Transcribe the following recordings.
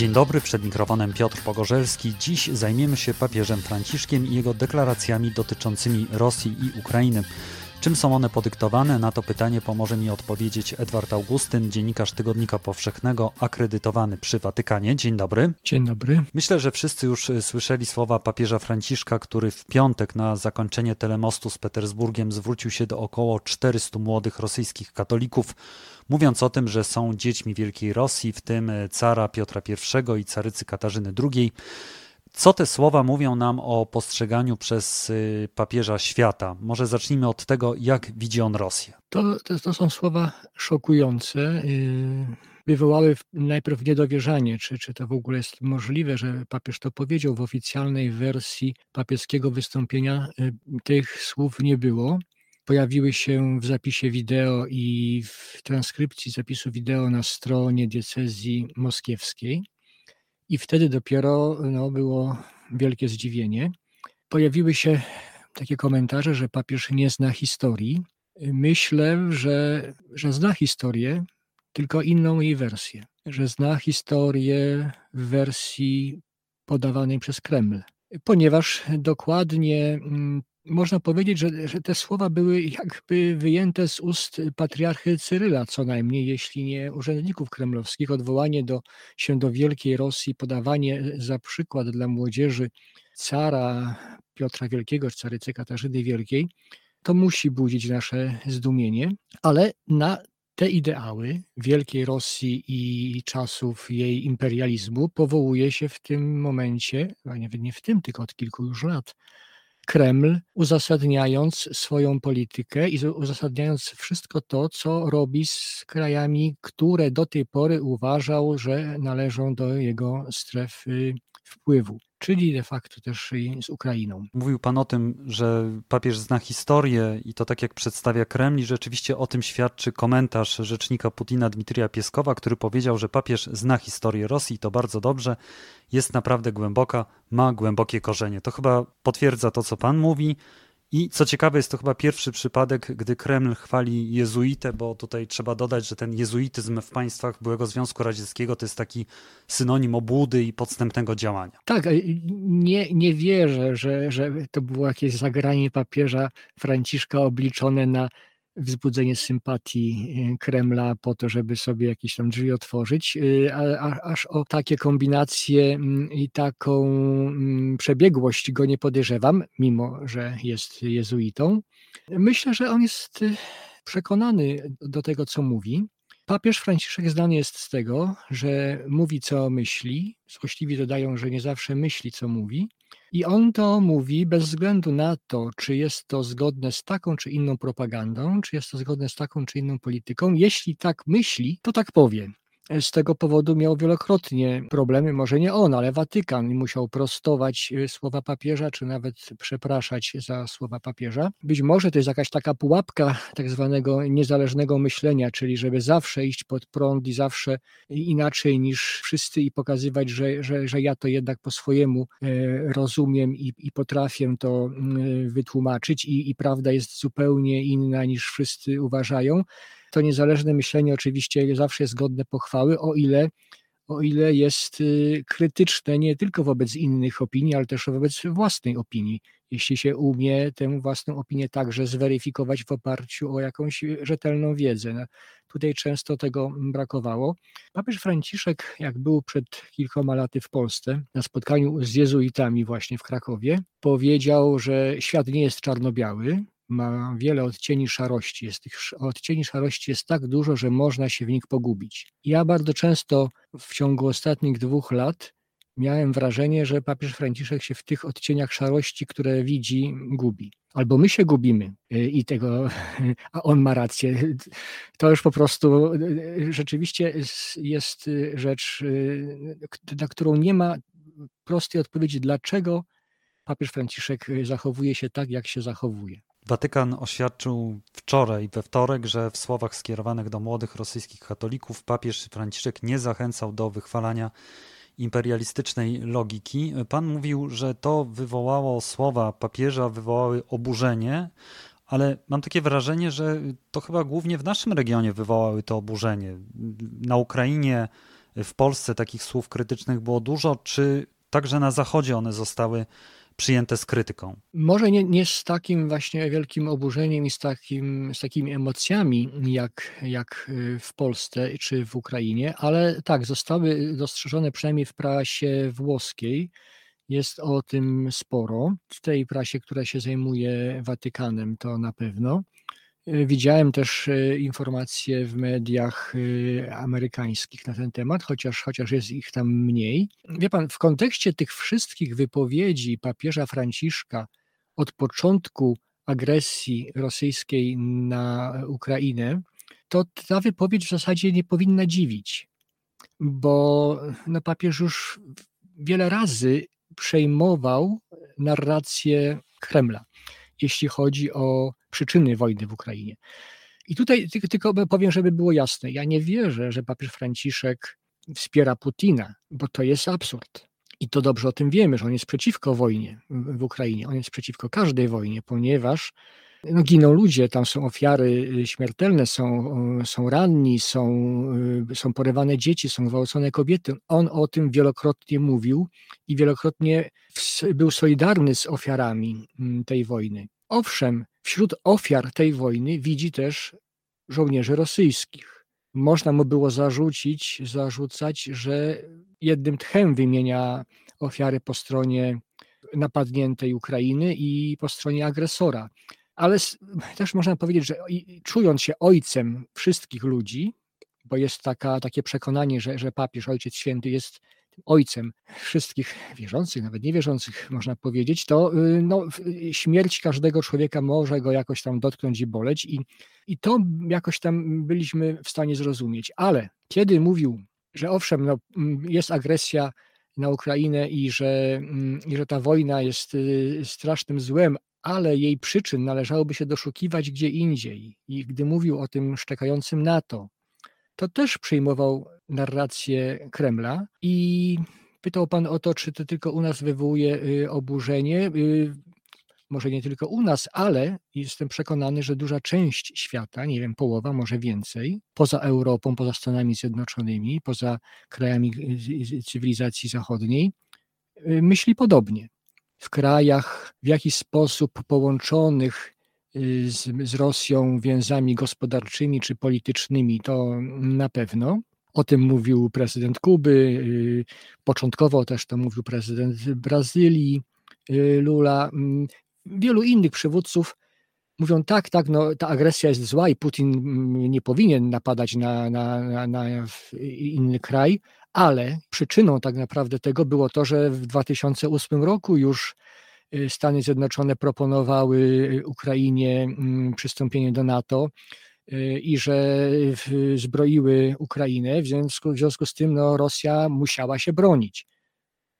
Dzień dobry, przed mikrofonem Piotr Pogorzelski. Dziś zajmiemy się papieżem Franciszkiem i jego deklaracjami dotyczącymi Rosji i Ukrainy. Czym są one podyktowane? Na to pytanie pomoże mi odpowiedzieć Edward Augustyn, dziennikarz Tygodnika Powszechnego, akredytowany przy Watykanie. Dzień dobry. Dzień dobry. Myślę, że wszyscy już słyszeli słowa papieża Franciszka, który w piątek na zakończenie telemostu z Petersburgiem zwrócił się do około 400 młodych rosyjskich katolików, mówiąc o tym, że są dziećmi Wielkiej Rosji, w tym cara Piotra I i carycy Katarzyny II. Co te słowa mówią nam o postrzeganiu przez y, papieża świata? Może zacznijmy od tego, jak widzi on Rosję. To, to, to są słowa szokujące. Y, wywołały najpierw niedowierzanie, czy, czy to w ogóle jest możliwe, że papież to powiedział. W oficjalnej wersji papieskiego wystąpienia y, tych słów nie było. Pojawiły się w zapisie wideo i w transkrypcji zapisu wideo na stronie diecezji moskiewskiej. I wtedy dopiero no, było wielkie zdziwienie. Pojawiły się takie komentarze, że papież nie zna historii. Myślę, że, że zna historię, tylko inną jej wersję. Że zna historię w wersji podawanej przez Kreml. Ponieważ dokładnie mm, można powiedzieć, że, że te słowa były jakby wyjęte z ust patriarchy Cyryla, co najmniej, jeśli nie urzędników kremlowskich. Odwołanie do, się do Wielkiej Rosji, podawanie za przykład dla młodzieży cara Piotra Wielkiego, czy carycy Katarzyny Wielkiej, to musi budzić nasze zdumienie, ale na te ideały Wielkiej Rosji i czasów jej imperializmu powołuje się w tym momencie, a nawet nie w tym, tylko od kilku już lat, Kreml, uzasadniając swoją politykę i uzasadniając wszystko to, co robi z krajami, które do tej pory uważał, że należą do jego strefy wpływu czyli de facto też z Ukrainą. Mówił Pan o tym, że papież zna historię i to tak jak przedstawia Kreml i rzeczywiście o tym świadczy komentarz rzecznika Putina Dmitrija Pieskowa, który powiedział, że papież zna historię Rosji to bardzo dobrze, jest naprawdę głęboka, ma głębokie korzenie. To chyba potwierdza to, co Pan mówi. I co ciekawe, jest to chyba pierwszy przypadek, gdy Kreml chwali jezuitę, bo tutaj trzeba dodać, że ten jezuityzm w państwach byłego Związku Radzieckiego to jest taki synonim obłudy i podstępnego działania. Tak, nie, nie wierzę, że, że to było jakieś zagranie papieża Franciszka obliczone na wzbudzenie sympatii y, Kremla po to, żeby sobie jakieś tam drzwi otworzyć, y, a, aż o takie kombinacje mm, i taką mm, przebiegłość go nie podejrzewam, mimo że jest jezuitą. Myślę, że on jest y, przekonany do tego, co mówi. Papież Franciszek znany jest z tego, że mówi, co myśli. Złośliwi dodają, że nie zawsze myśli, co mówi. I on to mówi bez względu na to, czy jest to zgodne z taką czy inną propagandą, czy jest to zgodne z taką czy inną polityką. Jeśli tak myśli, to tak powie. Z tego powodu miał wielokrotnie problemy, może nie on, ale Watykan musiał prostować e, słowa papieża, czy nawet przepraszać za słowa papieża. Być może to jest jakaś taka pułapka tak zwanego niezależnego myślenia, czyli żeby zawsze iść pod prąd i zawsze inaczej niż wszyscy i pokazywać, że, że, że ja to jednak po swojemu e, rozumiem i, i potrafię to mm, wytłumaczyć i, i prawda jest zupełnie inna niż wszyscy uważają to niezależne myślenie oczywiście zawsze jest godne pochwały, o ile, o ile jest y, krytyczne nie tylko wobec innych opinii, ale też wobec własnej opinii. Jeśli się umie tę własną opinię także zweryfikować w oparciu o jakąś rzetelną wiedzę. No, tutaj często tego brakowało. Papież Franciszek, jak był przed kilkoma laty w Polsce, na spotkaniu z jezuitami właśnie w Krakowie, powiedział, że świat nie jest czarno-biały, ma wiele odcieni szarości. Jest tych odcieni szarości jest tak dużo, że można się w nich pogubić. Ja bardzo często w ciągu ostatnich dwóch lat miałem wrażenie, że papież Franciszek się w tych odcieniach szarości, które widzi, gubi. Albo my się gubimy y, i tego, a on ma rację. To już po prostu y, rzeczywiście jest rzecz, na którą nie ma prostej odpowiedzi, dlaczego papież Franciszek zachowuje się tak, jak się zachowuje. Watykan oświadczył wczoraj, we wtorek, że w słowach skierowanych do młodych rosyjskich katolików papież Franciszek nie zachęcał do wychwalania imperialistycznej logiki. Pan mówił, że to wywołało słowa papieża, wywołały oburzenie, ale mam takie wrażenie, że to chyba głównie w naszym regionie wywołały to oburzenie. Na Ukrainie w Polsce takich słów krytycznych było dużo, czy także na Zachodzie one zostały przyjęte z krytyką. Może nie, nie z takim właśnie wielkim oburzeniem i z, takim, z takimi emocjami jak, jak y, w Polsce czy w Ukrainie, ale tak, zostały dostrzeżone przynajmniej w prasie włoskiej. Jest o tym sporo. W tej prasie, która się zajmuje Watykanem, to na pewno. Widziałem też e, informacje w mediach e, amerykańskich na ten temat, chociaż, chociaż jest ich tam mniej. Wie pan, w kontekście tych wszystkich wypowiedzi papieża Franciszka od początku agresji rosyjskiej na Ukrainę, to ta wypowiedź w zasadzie nie powinna dziwić, bo no, papież już wiele razy przejmował narrację Kremla jeśli chodzi o przyczyny wojny w Ukrainie. I tutaj tylko powiem, żeby było jasne, ja nie wierzę, że papież Franciszek wspiera Putina, bo to jest absurd. I to dobrze o tym wiemy, że on jest przeciwko wojnie w Ukrainie, on jest przeciwko każdej wojnie, ponieważ no, giną ludzie, tam są ofiary y, śmiertelne, są, są ranni, są, y, są porywane dzieci, są gwałcone kobiety. On o tym wielokrotnie mówił i wielokrotnie był solidarny z ofiarami mm, tej wojny. Owszem, wśród ofiar tej wojny widzi też żołnierzy rosyjskich. Można mu było zarzucić, zarzucać, że jednym tchem wymienia ofiary po stronie napadniętej Ukrainy i po stronie agresora ale też można powiedzieć, że czując się ojcem wszystkich ludzi, bo jest taka, takie przekonanie, że, że papież, Ojciec Święty jest ojcem wszystkich wierzących, nawet niewierzących, można powiedzieć, to y, no, śmierć każdego człowieka może go jakoś tam dotknąć i boleć, i, i to jakoś tam byliśmy w stanie zrozumieć. Ale kiedy mówił, że owszem, no, jest agresja na Ukrainę i że, i że ta wojna jest y, strasznym złem, ale jej przyczyn należałoby się doszukiwać gdzie indziej. I gdy mówił o tym szczekającym NATO, to też przyjmował narrację Kremla i pytał pan o to, czy to tylko u nas wywołuje y, oburzenie. Y, może nie tylko u nas, ale jestem przekonany, że duża część świata, nie wiem, połowa, może więcej, poza Europą, poza Stanami Zjednoczonymi, poza krajami y, cywilizacji zachodniej, myśli podobnie w krajach w jakiś sposób połączonych z, z Rosją więzami gospodarczymi czy politycznymi, to na pewno. O tym mówił prezydent Kuby, y, początkowo też to mówił prezydent Brazylii, y, Lula. Mm, wielu innych przywódców mówią tak, tak, no, ta agresja jest zła i Putin mm, nie powinien napadać na, na, na, na inny kraj, ale przyczyną tak naprawdę tego było to, że w 2008 roku już y, Stany Zjednoczone proponowały Ukrainie mm, przystąpienie do NATO i że zbroiły Ukrainę, w związku, w związku z tym no, Rosja musiała się bronić.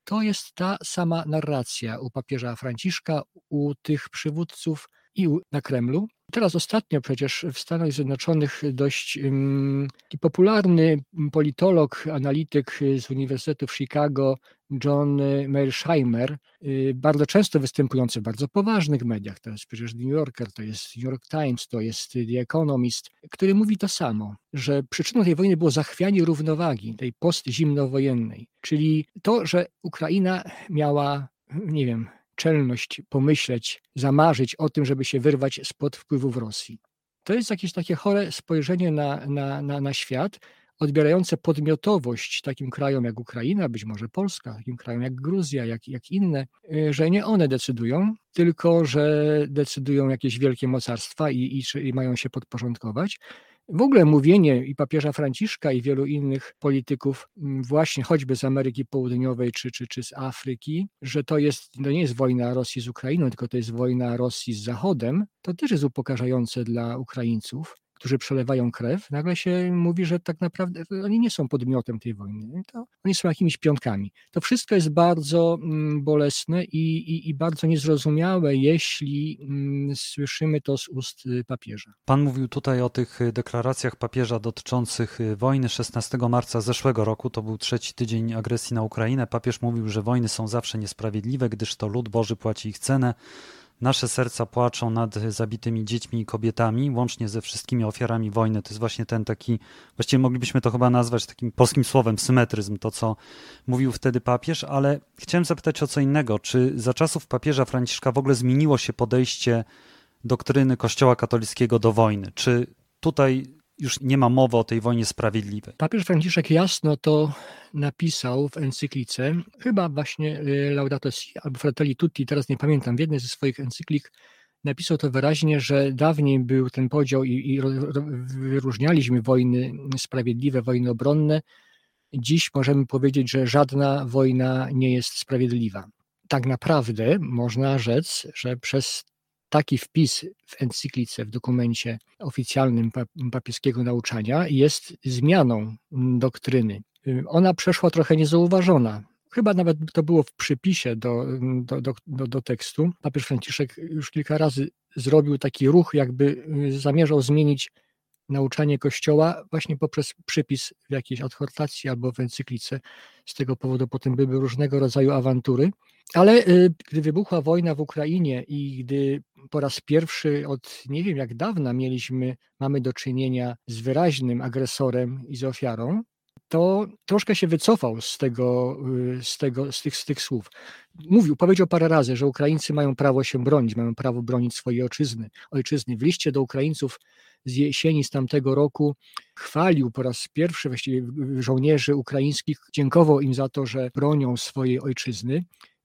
To jest ta sama narracja u papieża Franciszka, u tych przywódców i na Kremlu. Teraz ostatnio przecież w Stanach Zjednoczonych dość um, popularny politolog, analityk z Uniwersytetu w Chicago, John Mearsheimer, y, bardzo często występujący w bardzo poważnych mediach, to jest przecież New Yorker, to jest New York Times, to jest The Economist, który mówi to samo, że przyczyną tej wojny było zachwianie równowagi, tej postzimnowojennej, czyli to, że Ukraina miała, nie wiem, czelność pomyśleć, zamarzyć o tym, żeby się wyrwać spod wpływów Rosji. To jest jakieś takie chore spojrzenie na, na, na, na świat, odbierające podmiotowość takim krajom jak Ukraina, być może Polska, takim krajom jak Gruzja, jak, jak inne, y, że nie one decydują, tylko że decydują jakieś wielkie mocarstwa i, i, i mają się podporządkować. W ogóle mówienie i papieża Franciszka i wielu innych polityków, mm, właśnie choćby z Ameryki Południowej czy, czy, czy z Afryki, że to, jest, to nie jest wojna Rosji z Ukrainą, tylko to jest wojna Rosji z Zachodem, to też jest upokarzające dla Ukraińców którzy przelewają krew, nagle się mówi, że tak naprawdę oni nie są podmiotem tej wojny. To oni są jakimiś piątkami. To wszystko jest bardzo mm, bolesne i, i, i bardzo niezrozumiałe, jeśli mm, słyszymy to z ust y, papieża. Pan mówił tutaj o tych y, deklaracjach papieża dotyczących y, wojny 16 marca zeszłego roku. To był trzeci tydzień agresji na Ukrainę. Papież mówił, że wojny są zawsze niesprawiedliwe, gdyż to lud Boży płaci ich cenę. Nasze serca płaczą nad zabitymi dziećmi i kobietami, łącznie ze wszystkimi ofiarami wojny. To jest właśnie ten taki, właściwie moglibyśmy to chyba nazwać takim polskim słowem, symetryzm, to co mówił wtedy papież, ale chciałem zapytać o co innego. Czy za czasów papieża Franciszka w ogóle zmieniło się podejście doktryny Kościoła katolickiego do wojny? Czy tutaj już nie ma mowy o tej wojnie sprawiedliwej? Papież Franciszek jasno to napisał w encyklice, chyba właśnie y, Laudato Si albo Fratelli Tutti, teraz nie pamiętam, w jednej ze swoich encyklik napisał to wyraźnie, że dawniej był ten podział i, i wyróżnialiśmy wojny sprawiedliwe, wojny obronne. Dziś możemy powiedzieć, że żadna wojna nie jest sprawiedliwa. Tak naprawdę można rzec, że przez taki wpis w encyklice, w dokumencie oficjalnym papieskiego nauczania jest zmianą doktryny. Ona przeszła trochę niezauważona. Chyba nawet to było w przypisie do, do, do, do, tekstu. Papież Franciszek już kilka razy zrobił taki ruch, jakby zamierzał zmienić nauczanie Kościoła właśnie poprzez przypis w jakiejś adhortacji albo w encyklice. Z tego powodu potem były różnego rodzaju awantury. Ale y, gdy wybuchła wojna w Ukrainie i gdy po raz pierwszy od nie wiem jak dawna mieliśmy, mamy do czynienia z wyraźnym agresorem i z ofiarą, to troszkę się wycofał z tego, y, z, tego, z, tych, z tych słów. Mówił, powiedział parę razy, że Ukraińcy mają prawo się bronić, mają prawo bronić swojej ojczyzny. ojczyzny. W liście do Ukraińców z jesieni z tamtego roku chwalił po raz pierwszy właściwie żołnierzy ukraińskich, dziękował im za to, że bronią swojej ojczyzny.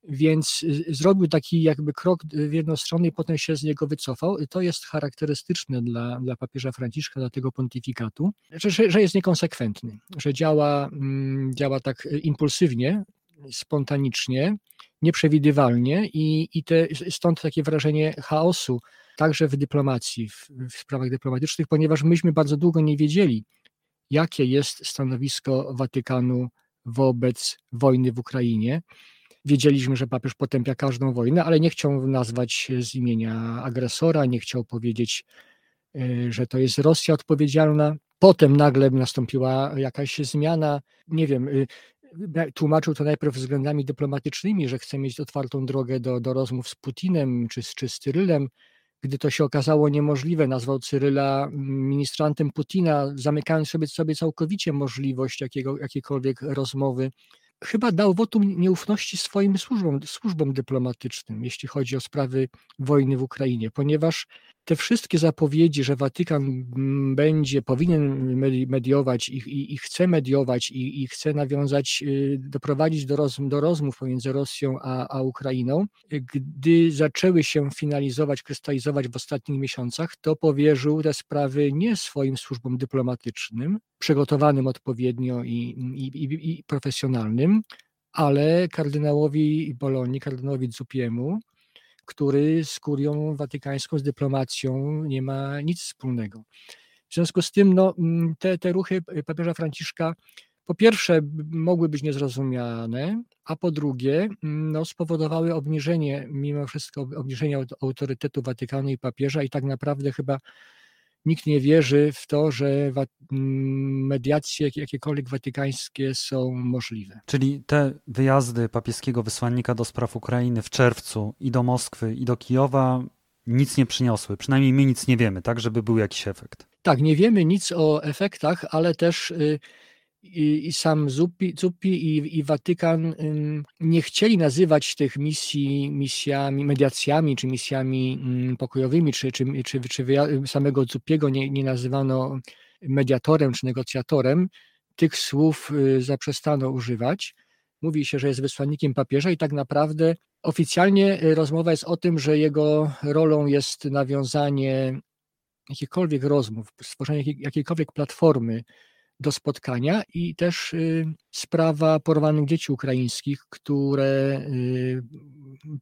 Więc zrobił taki jakby krok w jedną stronę i potem się z niego wycofał. I to jest charakterystyczne dla, dla papieża Franciszka, dla tego pontyfikatu, że, że jest niekonsekwentny, że działa, mm, działa tak impulsywnie, spontanicznie, nieprzewidywalnie i, i te, stąd takie wrażenie chaosu, także w dyplomacji, w, w sprawach dyplomatycznych, ponieważ myśmy bardzo długo nie wiedzieli, jakie jest stanowisko Watykanu wobec wojny w Ukrainie. Wiedzieliśmy, że papież potępia każdą wojnę, ale nie chciał nazwać z imienia agresora, nie chciał powiedzieć, e, że to jest Rosja odpowiedzialna. Potem nagle nastąpiła jakaś zmiana, nie wiem, y, tłumaczył to najpierw względami dyplomatycznymi, że chce mieć otwartą drogę do, do rozmów z Putinem czy, czy z Tyrylem. Gdy to się okazało niemożliwe, nazwał Cyryla ministrantem Putina, zamykając sobie, sobie całkowicie możliwość jakiego, jakiejkolwiek rozmowy chyba dał wotum nieufności swoim służbom, służbom dyplomatycznym, jeśli chodzi o sprawy wojny w Ukrainie, ponieważ te wszystkie zapowiedzi, że Watykan będzie, powinien mediować i, i, i chce mediować i, i, chce nawiązać, y, doprowadzić do, roz, do rozmów pomiędzy Rosją a, a Ukrainą, gdy zaczęły się finalizować, krystalizować w ostatnich miesiącach, to powierzył te sprawy nie swoim służbom dyplomatycznym, przygotowanym odpowiednio i, i profesjonalnym, ale kardynałowi Bolonii, kardynałowi Zupiemu, który z kurią watykańską, z dyplomacją nie ma nic wspólnego. W związku z tym no, mm, te, te ruchy papieża Franciszka po pierwsze mogły być niezrozumiane, a po drugie mm, no, spowodowały obniżenie, mimo wszystko obniżenie autorytetu Watykanu i papieża i tak naprawdę chyba nikt nie wierzy w to, że mm, mediacje jakiekolwiek watykańskie są możliwe. Czyli te wyjazdy papieskiego wysłannika do spraw Ukrainy w czerwcu i do Moskwy, i do Kijowa nic nie przyniosły. Przynajmniej my nic nie wiemy, tak, żeby był jakiś efekt. Tak, nie wiemy nic o efektach, ale też y, i, sam Zuppi, Zuppi i, i Watykan nie chcieli nazywać tych misji misjami, mediacjami, czy misjami pokojowymi, czy, czy, czy, czy samego Zuppiego nie, nie nazywano mediatorem czy negocjatorem. Tych słów y, zaprzestano używać. Mówi się, że jest wysłannikiem papieża i tak naprawdę oficjalnie y, rozmowa jest o tym, że jego rolą jest nawiązanie jakichkolwiek rozmów, stworzenie jakiejkolwiek platformy do spotkania i też y, sprawa porwanych dzieci ukraińskich, które y,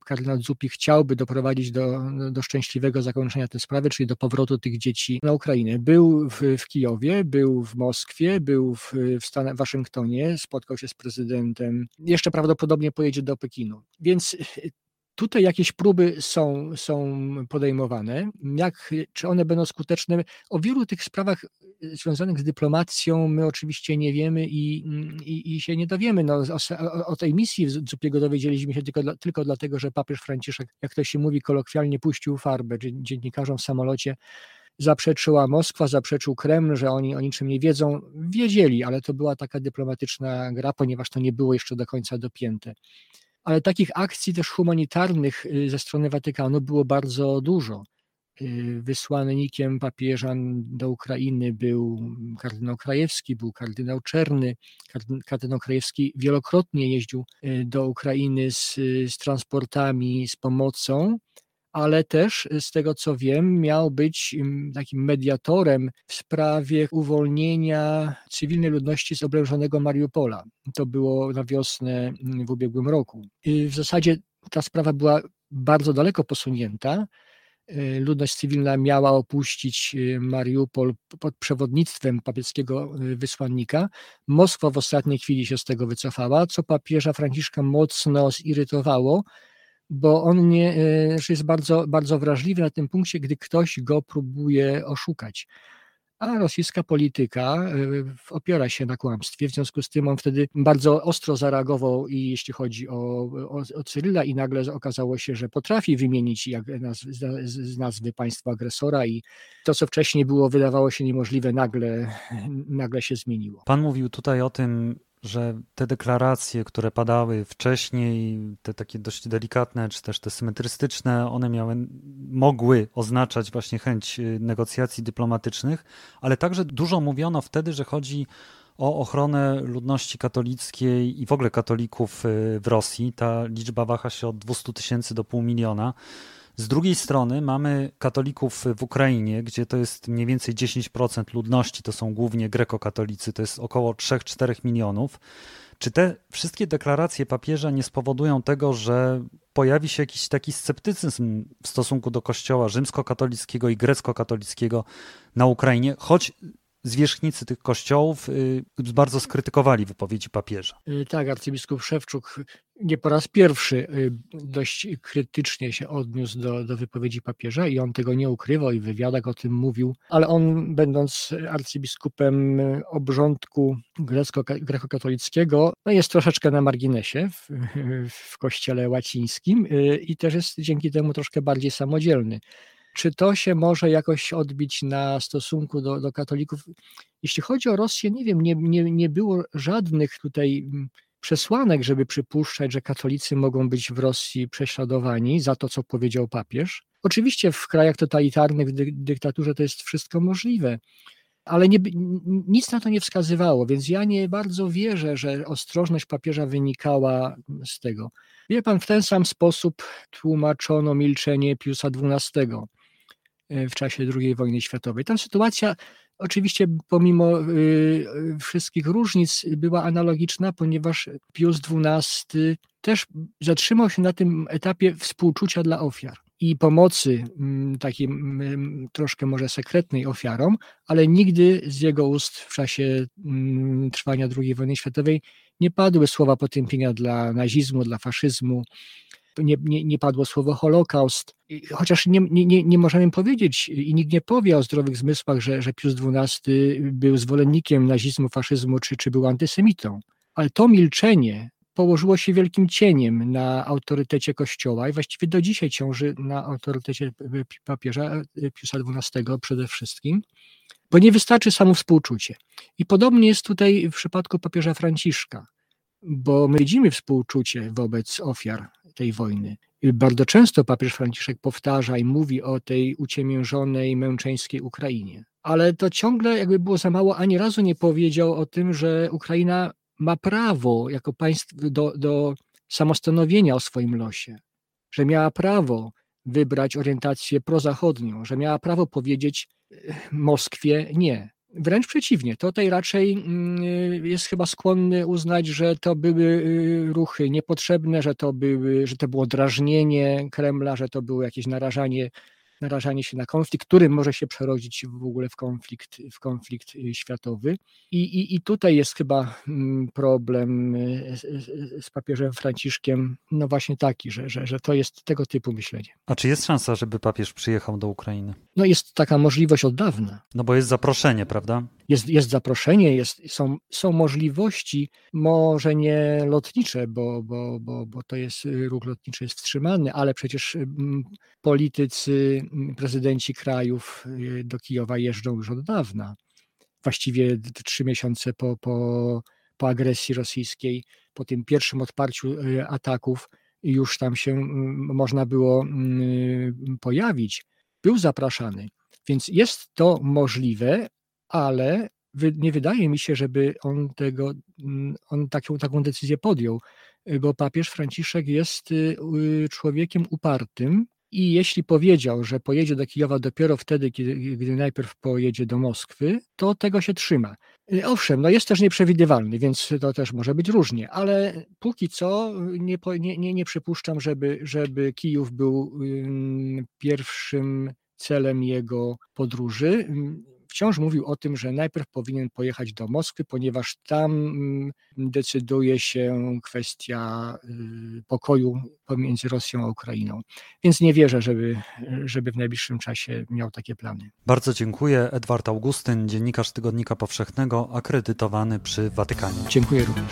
kardynał Zupi chciałby doprowadzić do, do szczęśliwego zakończenia tej sprawy, czyli do powrotu tych dzieci na Ukrainę. Był w, w Kijowie, był w Moskwie, był w, w Stan Waszyngtonie, spotkał się z prezydentem, jeszcze prawdopodobnie pojedzie do Pekinu. Więc Tutaj jakieś próby są, są podejmowane. Jak, czy one będą skuteczne? O wielu tych sprawach y, związanych z dyplomacją my oczywiście nie wiemy i, i, i się nie dowiemy. No, o, o, tej misji w Zupiego dowiedzieliśmy się tylko, tylko dlatego, że papież Franciszek, jak to się mówi kolokwialnie, puścił farbę dziennikarzom w samolocie zaprzeczyła Moskwa, zaprzeczył Kreml, że oni o niczym nie wiedzą. Wiedzieli, ale to była taka dyplomatyczna gra, ponieważ to nie było jeszcze do końca dopięte ale takich akcji też humanitarnych y, ze strony Watykanu było bardzo dużo. Y, wysłannikiem papieża do Ukrainy był kardynał Krajewski, był kardynał Czerny. Kardynał Krajewski wielokrotnie jeździł y, do Ukrainy z, z transportami, z pomocą ale też z tego co wiem, miał być takim mediatorem w sprawie uwolnienia cywilnej ludności z oblężonego Mariupola. To było na wiosnę w ubiegłym roku. I w zasadzie ta sprawa była bardzo daleko posunięta. Y, ludność cywilna miała opuścić y, Mariupol pod przewodnictwem papieckiego y, wysłannika. Moskwa w ostatniej chwili się z tego wycofała, co papieża Franciszka mocno zirytowało, bo on nie, e, jest bardzo, bardzo wrażliwy na tym punkcie, gdy ktoś go próbuje oszukać. A rosyjska polityka e, opiera się na kłamstwie, w związku z tym on wtedy bardzo ostro zareagował i jeśli chodzi o, o, o Cyryla i nagle okazało się, że potrafi wymienić jak nazw, z nazwy państwa agresora i to, co wcześniej było, wydawało się niemożliwe, nagle, nagle się zmieniło. Pan mówił tutaj o tym, że te deklaracje, które padały wcześniej, te takie dość delikatne, czy też te symetrystyczne, one miały, mogły oznaczać właśnie chęć y, negocjacji dyplomatycznych, ale także dużo mówiono wtedy, że chodzi o ochronę ludności katolickiej i w ogóle katolików y, w Rosji. Ta liczba waha się od 200 tysięcy do pół miliona. Z drugiej strony mamy katolików w Ukrainie, gdzie to jest mniej więcej 10% ludności, to są głównie grekokatolicy, to jest około 3-4 milionów. Czy te wszystkie deklaracje papieża nie spowodują tego, że pojawi się jakiś taki sceptycyzm w stosunku do kościoła rzymskokatolickiego i grecko-katolickiego na Ukrainie, choć zwierzchnicy tych kościołów y, bardzo skrytykowali wypowiedzi papieża. Y, tak, arcybiskup Szewczuk nie po raz pierwszy y, dość krytycznie się odniósł do, do wypowiedzi papieża i on tego nie ukrywał i w wywiadach o tym mówił, ale on będąc arcybiskupem obrządku grecko-katolickiego, no jest troszeczkę na marginesie w, w kościele łacińskim i też jest dzięki temu troszkę bardziej samodzielny. Czy to się może jakoś odbić na stosunku do, do katolików? Jeśli chodzi o Rosję, nie wiem, nie, nie, nie było żadnych tutaj mm, przesłanek, żeby przypuszczać, że katolicy mogą być w Rosji prześladowani za to, co powiedział papież. Oczywiście w krajach totalitarnych, w dy, dyktaturze to jest wszystko możliwe, ale nie, nic na to nie wskazywało, więc ja nie bardzo wierzę, że ostrożność papieża wynikała z tego. Wie pan, w ten sam sposób tłumaczono milczenie Piusa XII w czasie II wojny światowej. Tam sytuacja oczywiście pomimo e, wszystkich różnic była analogiczna, ponieważ Pius XII też zatrzymał się na tym etapie współczucia dla ofiar i pomocy mm, takim mm, troszkę może sekretnej ofiarom, ale nigdy z jego ust w czasie mm, trwania II wojny światowej nie padły słowa potępienia dla nazizmu, dla faszyzmu, nie, nie, nie padło słowo Holokaust, chociaż nie, nie, nie możemy powiedzieć i nikt nie powie o zdrowych zmysłach, że, że Pius XII był zwolennikiem nazizmu, faszyzmu czy, czy był antysemitą. Ale to milczenie położyło się wielkim cieniem na autorytecie Kościoła i właściwie do dzisiaj ciąży na autorytecie papieża Piusa XII przede wszystkim, bo nie wystarczy samo współczucie. I podobnie jest tutaj w przypadku papieża Franciszka, bo my widzimy współczucie wobec ofiar tej wojny. Bardzo często papież Franciszek powtarza i mówi o tej uciemiężonej, męczeńskiej Ukrainie. Ale to ciągle jakby było za mało, ani razu nie powiedział o tym, że Ukraina ma prawo jako państwo do, do samostanowienia o swoim losie, że miała prawo wybrać orientację prozachodnią, że miała prawo powiedzieć Moskwie nie. Wręcz przeciwnie, tutaj raczej mm, jest chyba skłonny uznać, że to były y, ruchy niepotrzebne, że to, były, że to było drażnienie Kremla, że to było jakieś narażanie narażanie się na konflikt, który może się przerodzić w ogóle w konflikt, w konflikt y, światowy. I, i, i tutaj jest chyba mm, problem y, z, z papieżem Franciszkiem, no właśnie taki, że, że, że to jest tego typu myślenie. A czy jest szansa, żeby papież przyjechał do Ukrainy? No jest taka możliwość od dawna. No bo jest zaproszenie, prawda? Jest, jest zaproszenie, jest, są, są możliwości, może nie lotnicze, bo, bo, bo, bo to jest ruch lotniczy jest wstrzymany, ale przecież mm, politycy, prezydenci krajów y, do Kijowa jeżdżą już od dawna. Właściwie trzy miesiące po, po, po agresji rosyjskiej, po tym pierwszym odparciu y, ataków, już tam się mm, można było pojawić. Był zapraszany. Więc jest to możliwe, ale nie wydaje mi się, żeby on tego, on taką, taką decyzję podjął, bo papież Franciszek jest y, człowiekiem upartym i jeśli powiedział, że pojedzie do Kijowa dopiero wtedy, kiedy, gdy najpierw pojedzie do Moskwy, to tego się trzyma. Y, owszem, no jest też nieprzewidywalny, więc to też może być różnie, ale póki co nie, nie, nie, nie przypuszczam, żeby, żeby Kijów był pierwszym celem jego podróży wciąż mówił o tym, że najpierw powinien pojechać do Moskwy, ponieważ tam mm, decyduje się kwestia y, pokoju pomiędzy Rosją a Ukrainą. Więc nie wierzę, żeby, żeby w najbliższym czasie miał takie plany. Bardzo dziękuję. Edward Augustyn, dziennikarz Tygodnika Powszechnego, akredytowany przy Watykanie. Dziękuję również.